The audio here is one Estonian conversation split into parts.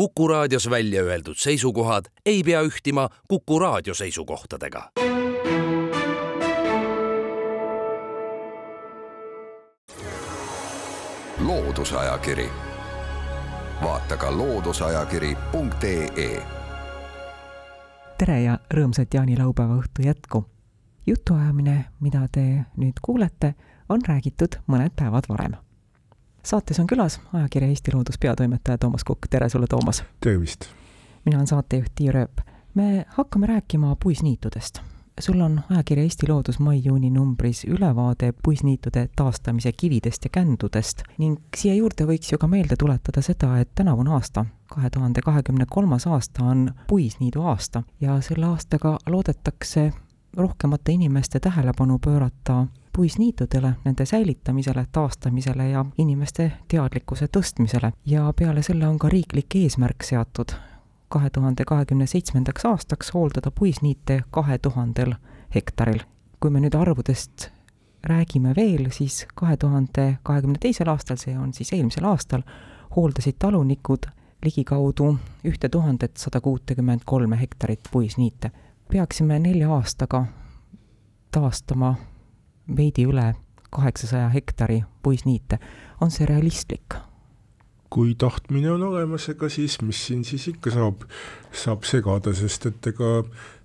Kuku raadios välja öeldud seisukohad ei pea ühtima Kuku raadio seisukohtadega. loodusajakiri, vaata ka looduseajakiri.ee. tere ja rõõmsat jaanilaupäeva õhtu jätku. jutuajamine, mida te nüüd kuulete, on räägitud mõned päevad varem saates on külas ajakirja Eesti Loodus peatoimetaja Toomas Kukk, tere sulle, Toomas! tervist! mina olen saatejuht Tiia Rööp. me hakkame rääkima puisniitudest. sul on ajakirja Eesti Loodus mai-juuni numbris ülevaade puisniitude taastamise kividest ja kändudest ning siia juurde võiks ju ka meelde tuletada seda, et tänavune aasta, kahe tuhande kahekümne kolmas aasta on puisniidu aasta ja selle aastaga loodetakse rohkemate inimeste tähelepanu pöörata puisniitudele, nende säilitamisele, taastamisele ja inimeste teadlikkuse tõstmisele ja peale selle on ka riiklik eesmärk seatud kahe tuhande kahekümne seitsmendaks aastaks hooldada puisniite kahe tuhandel hektaril. kui me nüüd arvudest räägime veel, siis kahe tuhande kahekümne teisel aastal, see on siis eelmisel aastal, hooldasid talunikud ligikaudu ühte tuhandet sada kuutekümmet kolme hektarit puisniite. peaksime nelja aastaga taastama veidi üle kaheksasaja hektari puisniite. on see realistlik? kui tahtmine on olemas, ega siis, mis siin siis ikka saab, saab segada, sest et ega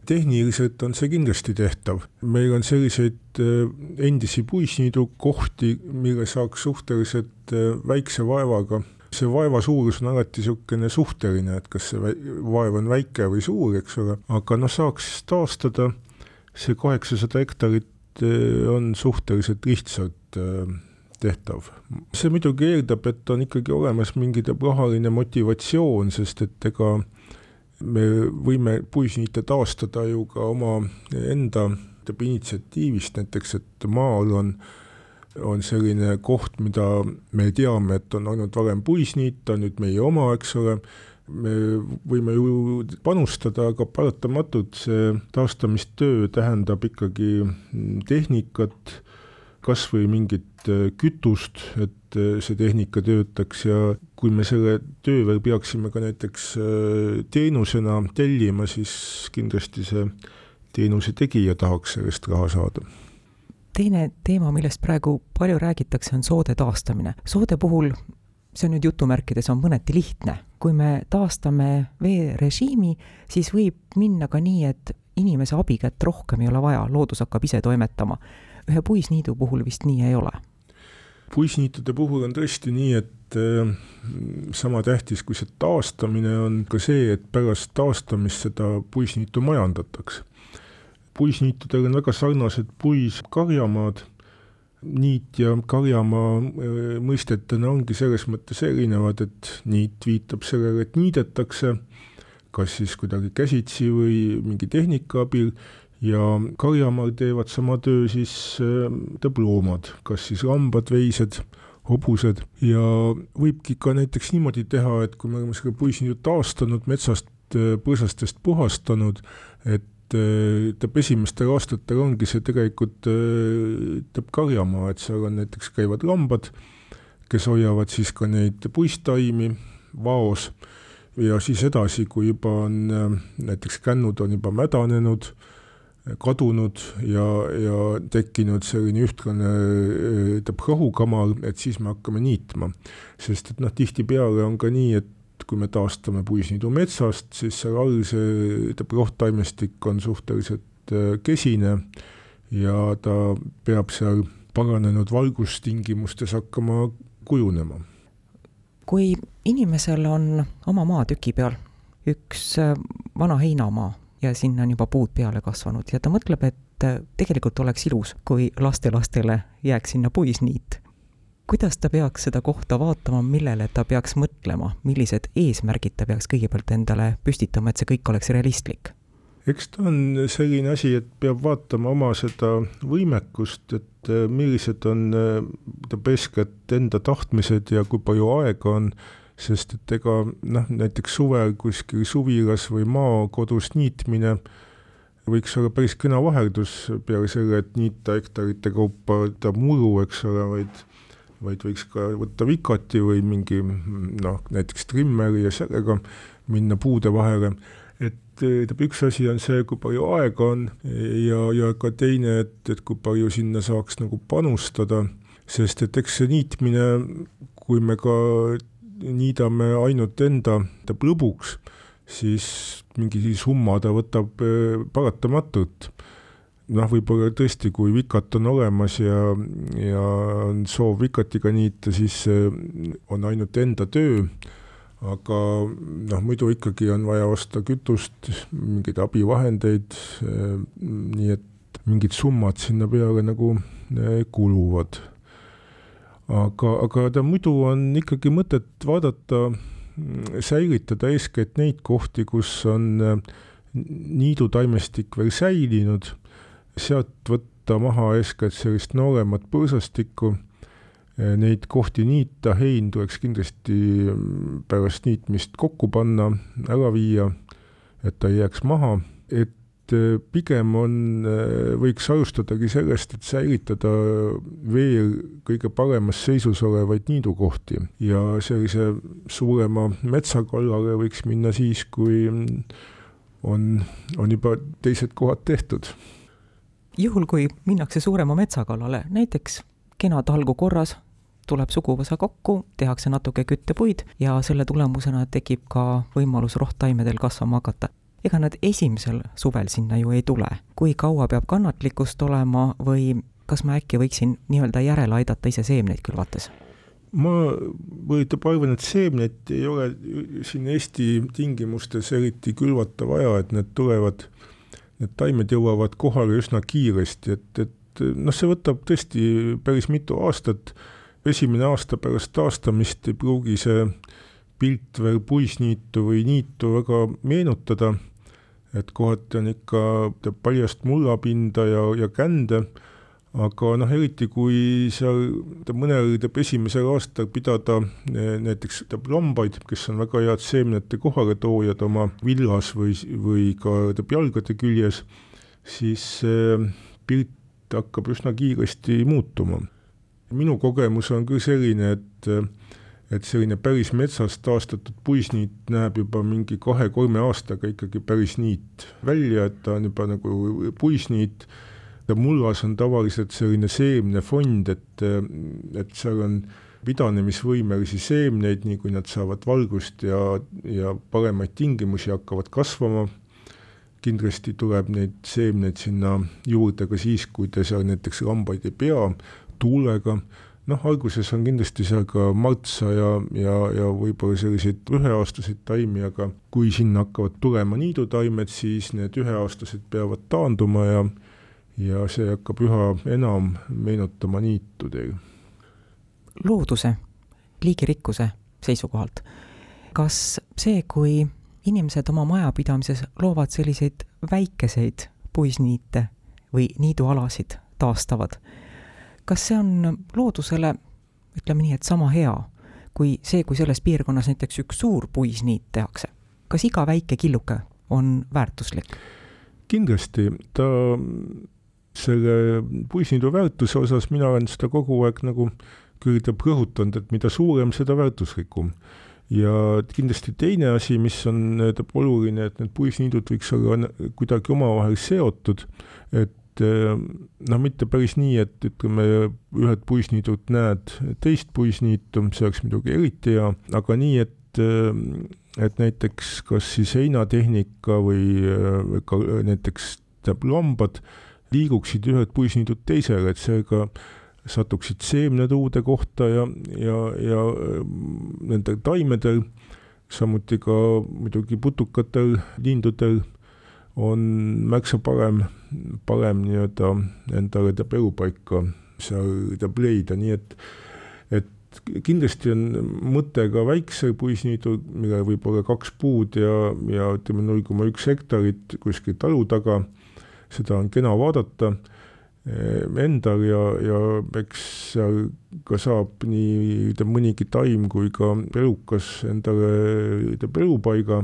tehniliselt on see kindlasti tehtav. meil on selliseid äh, endisi puisniidukohti, mille saaks suhteliselt äh, väikse vaevaga see vaeva suurus on alati niisugune suhteline, et kas see vaev on väike või suur, eks ole, aga noh, saaks taastada see kaheksasada hektarit on suhteliselt lihtsalt eh, tehtav. see muidugi eeldab, et on ikkagi olemas mingi rahaline motivatsioon, sest et ega me võime puisniite taastada ju ka oma enda initsiatiivist, näiteks et maal on on selline koht, mida me teame, et on olnud varem puisniit, ta on nüüd meie oma, eks ole, me võime ju panustada, aga paratamatult see taastamistöö tähendab ikkagi tehnikat, kas või mingit äh, kütust, et äh, see tehnika töötaks ja kui me selle töö veel peaksime ka näiteks äh, teenusena tellima, siis kindlasti see teenuse tegija tahaks sellest raha saada teine teema, millest praegu palju räägitakse, on soode taastamine. soode puhul see on nüüd jutumärkides, on mõneti lihtne. Kui me taastame veerežiimi, siis võib minna ka nii, et inimese abikätt rohkem ei ole vaja, loodus hakkab ise toimetama. ühe puisniidu puhul vist nii ei ole. puisniitude puhul on tõesti nii, et äh, sama tähtis kui see taastamine on ka see, et pärast taastamist seda puisniitu majandatakse. puisniitudel on väga sarnased puiskarjamaad niit ja karjamaa äh, mõistetena ongi selles mõttes erinevad, et niit viitab sellele, et niidetakse, kas siis kuidagi käsitsi või mingi tehnika abil, ja karjamaal teevad sama töö siis äh, tõbloomad, kas siis lambad, veised, hobused. Ja võibki ka näiteks niimoodi teha, et kui me oleme selle puisniidu taastanud, metsast, äh, põõsastest puhastanud, et ütleb, esimestel aastatel ongi see tegelikult ütleb karjamaa, et seal on näiteks käivad lambad, kes hoiavad siis ka neid puistaimi vaos ja siis edasi, kui juba on näiteks kännud on juba mädanenud, kadunud ja, ja tekkinud selline ühtlane ütleb rõhukamal, et siis me hakkame niitma. sest et noh, tihtipeale on ka nii, et kui me taastame puisniidu metsast, siis seal all see, rohttaimestik on suhteliselt äh, kesine ja ta peab seal paranenud valgustingimustes hakkama kujunema. kui inimesel on oma maatüki peal üks äh, vana heinamaa ja sinna on juba puud peale kasvanud ja ta mõtleb, et äh, tegelikult oleks ilus, kui lastelastele jääks sinna puisniit kuidas ta peaks seda kohta vaatama, millele ta peaks mõtlema, millised eesmärgid ta peaks kõigepealt endale püstitama, et see kõik oleks realistlik? eks ta on selline asi, et peab vaatama oma seda võimekust, et äh, millised on, ütleb äh, eeskätt enda tahtmised ja kui palju aega on, sest et ega noh, näiteks suvel kuskil suvilas või maakodus niitmine võiks olla päris kena vaheldus peale selle, et niita hektarite kaupa ta muru, eks ole, vaid vaid võiks ka võtta vikati või mingi noh, näiteks trimmeri ja sellega minna puude vahele, et tähendab, üks asi on see, kui palju aega on ja, ja ka teine, et, et kui palju sinna saaks nagu panustada, sest et eks see niitmine, kui me ka niidame ainult enda lõbuks, siis mingi summa ta võtab eh, paratamatult noh, võib-olla tõesti, kui vikat on olemas ja, ja on soov vikatiga niita, siis on ainult enda töö, aga noh, muidu ikkagi on vaja osta kütust, mingeid abivahendeid, nii et mingid summad sinna peale nagu eh, kuluvad. aga, aga ta muidu on ikkagi mõtet vaadata, säilitada eeskätt neid kohti, kus on eh, niidutaimestik veel säilinud sealt võtta maha eeskätt sellist nooremat põõsastikku, eh, neid kohti niita, hein tuleks kindlasti mm, pärast niitmist kokku panna, ära viia, et ta ei jääks maha, et eh, pigem on, eh, võiks alustadagi sellest, et säilitada veel kõige paremas seisus olevaid niidukohti ja sellise suurema metsa kallale võiks minna siis, kui mm, on, on juba teised kohad tehtud juhul, kui minnakse suurema metsa kallale, näiteks kena talgu korras, tuleb suguvõsa kokku, tehakse natuke küttepuid ja selle tulemusena tekib ka võimalus rohttaimedel kasvama hakata. ega nad esimesel suvel sinna ju ei tule. kui kaua peab kannatlikkust olema või kas ma äkki võiksin nii-öelda järele aidata ise seemneid külvates? ma võitab arvan, et seemneid ei ole siin Eesti tingimustes eriti külvata vaja, et need tulevad need taimed jõuavad kohale üsna kiiresti, et, et noh, see võtab tõesti päris mitu aastat, esimene aasta pärast taastamist ei pruugi see pilt veel puisniitu või niitu väga meenutada, et kohati on ikka paljast mullapinda ja, ja kände aga noh, eriti kui seal mõnel teeb esimesel aastal pidada eh, näiteks lambaid, kes on väga head seemnete kohaletoojad oma villas või, või ka jalgade küljes, siis pilt hakkab üsna kiiresti muutuma. minu kogemus on küll selline, et et selline päris metsast taastatud puisniit näeb juba mingi kahe-kolme aastaga ikkagi päris niit välja, et ta on juba nagu puisniit ja mullas on tavaliselt selline seemnefond, et, et seal on pidanemisvõimelisi seemneid, nii kui nad saavad valgust ja, ja paremaid tingimusi, hakkavad kasvama, kindlasti tuleb neid seemneid sinna juurde ka siis, kui te seal näiteks lambaid ei pea, tuulega, noh, alguses on kindlasti seal ka maltsa ja, ja, ja võib-olla selliseid üheaastaseid taimi, aga kui sinna hakkavad tulema niidutaimed, siis need üheaastased peavad taanduma ja ja see hakkab üha enam meenutama niitu teil. looduse, liigirikkuse seisukohalt, kas see, kui inimesed oma majapidamises loovad selliseid väikeseid puisniite või niidualasid taastavad, kas see on loodusele, ütleme nii, et sama hea kui see, kui selles piirkonnas näiteks üks suur puisniit tehakse? kas iga väike killuke on väärtuslik? kindlasti, ta selle puisniidu väärtuse osas mina olen seda kogu aeg nagu üritab rõhutanud, et mida suurem, seda väärtuslikum. ja kindlasti teine asi, mis on oluline, et need puisniidud võiks olla kuidagi omavahel seotud, et noh, mitte päris nii, et ütleme, ühed puisniidud näed teist puisniitu, see oleks muidugi eriti hea, aga nii, et et näiteks kas siis heinatehnika või ka näiteks tähendab lambad liiguksid ühed puisniidud teisele, et seega satuksid seemned uude kohta ja, ja, ja mm, nendel taimedel, samuti ka muidugi putukatel, lindudel on märksa parem, parem nii-öelda endale teab elupaika seal teab leida, nii et, et kindlasti on mõte ka väiksel puisniidul, millel võib olla kaks puud ja, ja ütleme, null koma üks hektarit kuskil talu taga seda on kena vaadata eh, endal ja, ja eks seal ka saab nii mõnigi taim kui ka elukas endale elupaiga,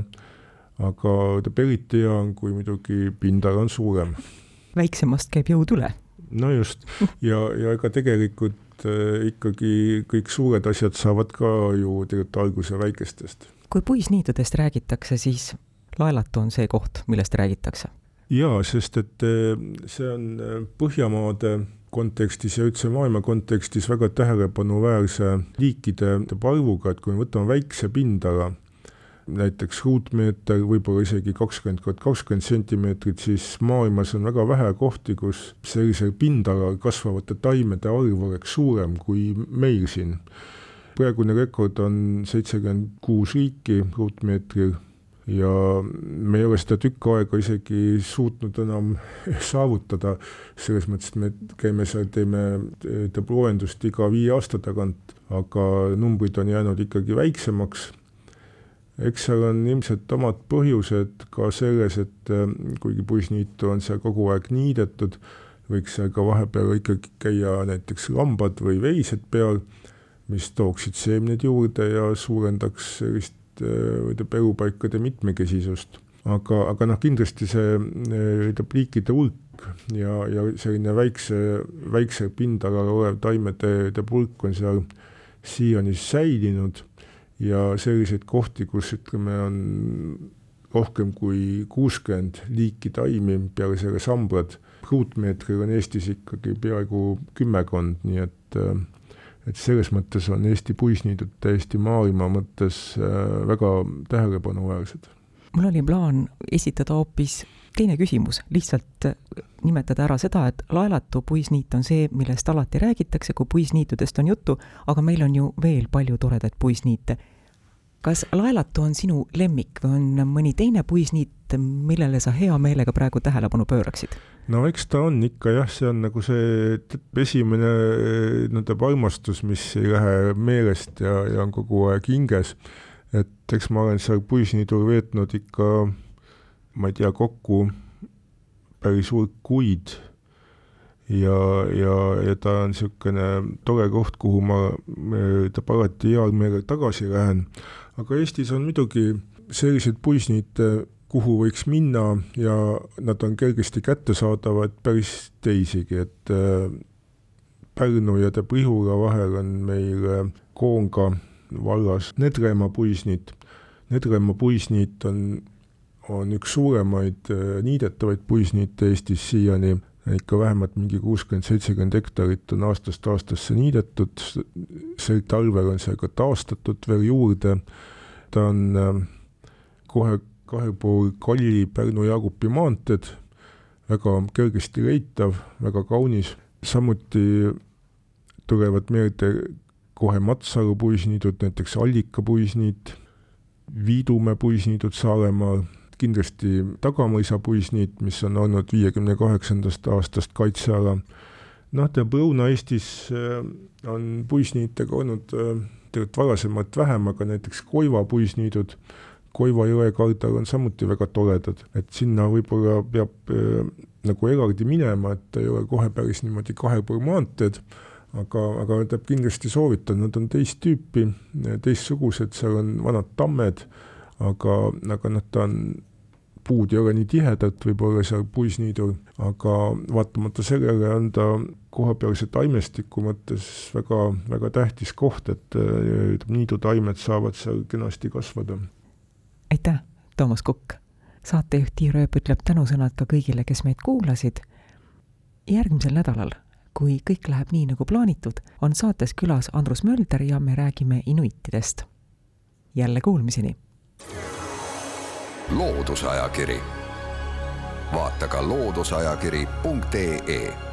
aga eriti hea on, kui muidugi pindala on suurem. väiksemast käib jõud üle. no just, ja, ja ega tegelikult et äh, ikkagi kõik suured asjad saavad ka ju tegelikult alguse väikestest. kui puisniitudest räägitakse, siis laelatu on see koht, millest räägitakse? Jaa, sest et äh, see on Põhjamaade kontekstis ja üldse maailma kontekstis väga tähelepanuväärse liikide arvuga, et kui me võtame väikse pindala, näiteks ruutmeeter, võib-olla isegi kakskümmend kord kakskümmend sentimeetrit, siis maailmas on väga vähe kohti, kus sellisel pindalal kasvavate taimede arv oleks suurem kui meil siin. praegune rekord on seitsekümmend kuus riiki ruutmeetril ja me ei ole seda tükk aega isegi suutnud enam saavutada, selles mõttes, et me käime seal, teeme, teeb loendust iga viie aasta tagant, aga numbrid on jäänud ikkagi väiksemaks. eks seal on ilmselt omad põhjused ka selles, et äh, kuigi puisniitu on seal kogu aeg niidetud, võiks seal ka vahepeal ikkagi käia näiteks lambad või veised peal, mis tooksid seemned juurde ja suurendaks sellist ütleb, elupaikade mitmekesisust. aga, aga noh, kindlasti see ütleb, liikide hulk ja, ja selline väikse, väikse pindalal olev taimede ütleb, hulk on seal siiani säilinud ja selliseid kohti, kus ütleme, on rohkem kui kuuskümmend liiki taimi, peale selle sambrad, ruutmeetril on Eestis ikkagi peaaegu kümmekond, nii et äh, et selles mõttes on Eesti puisniidud täiesti maailma mõttes äh, väga tähelepanuväärsed. mul oli plaan esitada hoopis teine küsimus, lihtsalt äh, nimetada ära seda, et laelatu puisniit on see, millest alati räägitakse, kui puisniitudest on juttu, aga meil on ju veel palju toredaid puisniite. kas laelatu on sinu lemmik või on mõni teine puisniit, millele sa hea meelega praegu tähelepanu pööraksid? No eks ta on ikka jah, see on nagu see esimene nii-öelda armastus, mis ei lähe meelest ja, ja on kogu aeg hinges. et eks ma olen seal puisniidul veetnud ikka, ma ei tea, kokku päris hulk kuid ja, ja, ja ta on niisugune tore koht, kuhu ma ütleb alati heal meelel tagasi lähen. aga Eestis on muidugi selliseid puisniite kuhu võiks minna ja nad on kergesti kättesaadavad päris teisigi, et äh, Pärnu ja Prihula vahel on meil äh, Koonga vallas Nedremaa puisniit. Nedremaa puisniit on, on üks suuremaid äh, niidetavaid puisniite Eestis siiani, ikka vähemalt mingi kuuskümmend, seitsekümmend hektarit on aastast aastasse niidetud, sel talvel on see ka taastatud veel juurde, ta on kohe kahel pool Kalli Pärnu-Jaagupi maanteed, väga kergesti leitav, väga kaunis, samuti tulevad meelde kohe Matsalu puisniidud, näiteks Allika puisniit, Viidumäe puisniidud Saaremaal, kindlasti Tagamõisa puisniit, mis on olnud viiekümne kaheksandast aastast kaitseala. noh, teab Lõuna-Eestis äh, on puisniitega olnud äh, tegelikult varasemalt vähem, aga näiteks Koiva puisniidud Koiva jõe kaldal on samuti väga toredad, et sinna võib-olla peab äh, nagu eraldi minema, et ei ole kohe päris niimoodi kahel pool maanteed, aga, aga tähendab kindlasti soovitan, nad on teist tüüpi, teistsugused, seal on vanad tammed, aga, aga noh, ta on, puud ei ole nii tihedalt võib-olla seal puisniidul, aga vaatamata sellele on ta kohapealse taimestiku mõttes väga, väga tähtis koht, et äh, niidutaimed saavad seal kenasti kasvada aitäh, Toomas Kukk! saatejuht Tiir Ööp ütleb tänusõnad ka kõigile, kes meid kuulasid. järgmisel nädalal, kui kõik läheb nii, nagu plaanitud, on saates külas Andrus Mölder ja me räägime inuitidest. jälle kuulmiseni! loodusajakiri, vaata ka looduseajakiri.ee